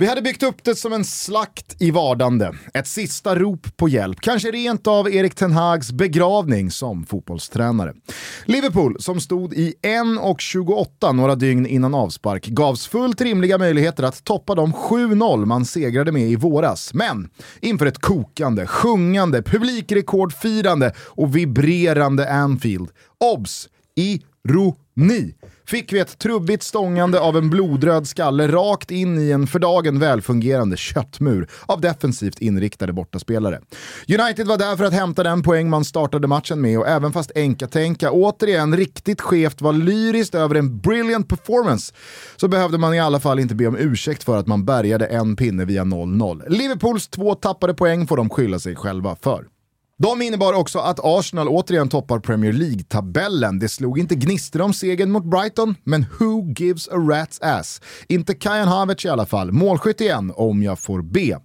Vi hade byggt upp det som en slakt i vardande. Ett sista rop på hjälp, kanske rent av Erik Ten Hags begravning som fotbollstränare. Liverpool, som stod i 1.28 några dygn innan avspark, gavs fullt rimliga möjligheter att toppa de 7-0 man segrade med i våras. Men inför ett kokande, sjungande, publikrekordfirande och vibrerande Anfield, obs! Ironi! fick vi ett trubbigt stångande av en blodröd skalle rakt in i en för dagen välfungerande köttmur av defensivt inriktade bortaspelare. United var där för att hämta den poäng man startade matchen med och även fast Enka-Tänka återigen riktigt skevt var lyriskt över en brilliant performance så behövde man i alla fall inte be om ursäkt för att man bärgade en pinne via 0-0. Liverpools två tappade poäng får de skylla sig själva för. De innebar också att Arsenal återigen toppar Premier League-tabellen. Det slog inte gnistor om segern mot Brighton, men who gives a rat's ass? Inte Kajan Havertz i alla fall. Målskytt igen, om jag får be.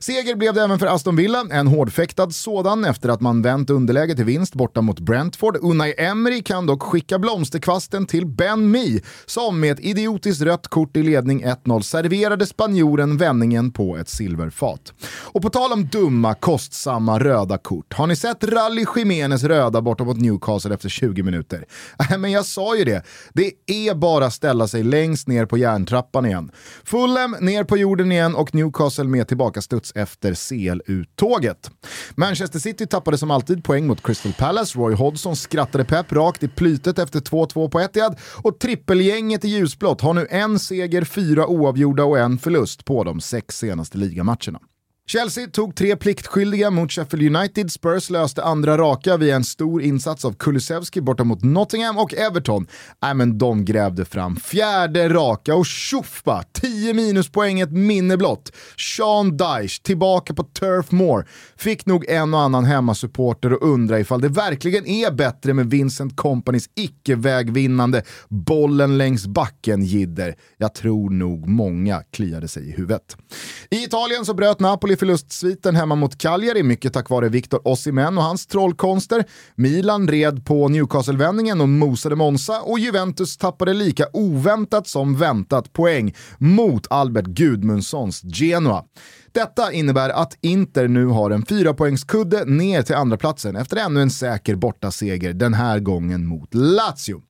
Seger blev det även för Aston Villa, en hårdfäktad sådan efter att man vänt underläge till vinst borta mot Brentford. Unai Emery kan dock skicka blomsterkvasten till Ben Mee, som med ett idiotiskt rött kort i ledning 1-0 serverade spanjoren vändningen på ett silverfat. Och på tal om dumma, kostsamma röda kort, har ni sett Rally Jiménez röda borta mot Newcastle efter 20 minuter? Nej, men jag sa ju det. Det är bara att ställa sig längst ner på järntrappan igen. Fulham ner på jorden igen och Newcastle med tillbaka studs efter CL-uttåget. Manchester City tappade som alltid poäng mot Crystal Palace. Roy Hodgson skrattade pepp rakt i plytet efter 2-2 på Etihad och trippelgänget i ljusblått har nu en seger, fyra oavgjorda och en förlust på de sex senaste ligamatcherna. Chelsea tog tre pliktskyldiga mot Sheffield United, Spurs löste andra raka via en stor insats av Kulusevski borta mot Nottingham och Everton, nej men de grävde fram fjärde raka och tjoff 10 minuspoäng ett minne blott. Sean Dyche tillbaka på Turf Moor fick nog en och annan hemmasupporter att undra ifall det verkligen är bättre med Vincent Companys icke-vägvinnande bollen längs backen-jidder. Jag tror nog många kliade sig i huvudet. I Italien så bröt Napoli i förlustsviten hemma mot Cagliari, mycket tack vare Victor Osimhen och hans trollkonster. Milan red på Newcastle-vändningen och mosade Monza och Juventus tappade lika oväntat som väntat poäng mot Albert Gudmundssons Genoa. Detta innebär att Inter nu har en fyrapoängskudde ner till andra platsen efter ännu en säker bortaseger, den här gången mot Lazio.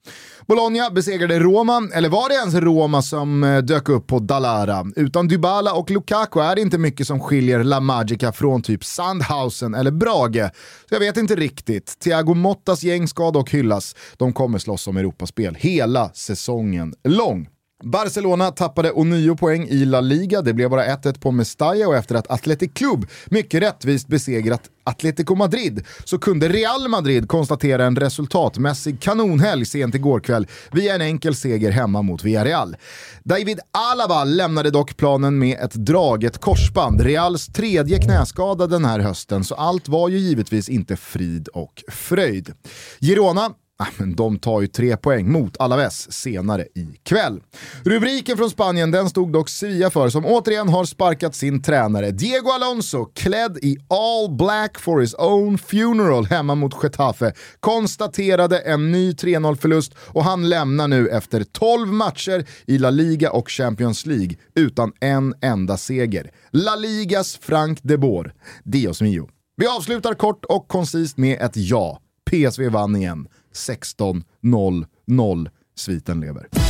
Bologna besegrade Roma, eller var det ens Roma som eh, dök upp på Dalara? Utan Dybala och Lukaku är det inte mycket som skiljer La Magica från typ Sandhausen eller Brage. Så jag vet inte riktigt. Thiago Mottas gäng ska dock hyllas. De kommer slåss om Europaspel hela säsongen lång. Barcelona tappade ånyo poäng i La Liga, det blev bara 1-1 på Mestalla och efter att Athletic Club mycket rättvist besegrat Atletico Madrid så kunde Real Madrid konstatera en resultatmässig kanonhelg sent igår kväll via en enkel seger hemma mot Villarreal. David Alaba lämnade dock planen med ett draget korsband, Reals tredje knäskada den här hösten, så allt var ju givetvis inte frid och fröjd. Girona Ah, men de tar ju tre poäng mot Alaves senare ikväll. Rubriken från Spanien den stod dock Sevilla för som återigen har sparkat sin tränare Diego Alonso klädd i all black for his own funeral hemma mot Getafe konstaterade en ny 3-0-förlust och han lämnar nu efter 12 matcher i La Liga och Champions League utan en enda seger. La Ligas Frank de Boer. Dios mio. Vi avslutar kort och koncist med ett ja. PSV vann igen. 16.00. Sviten lever.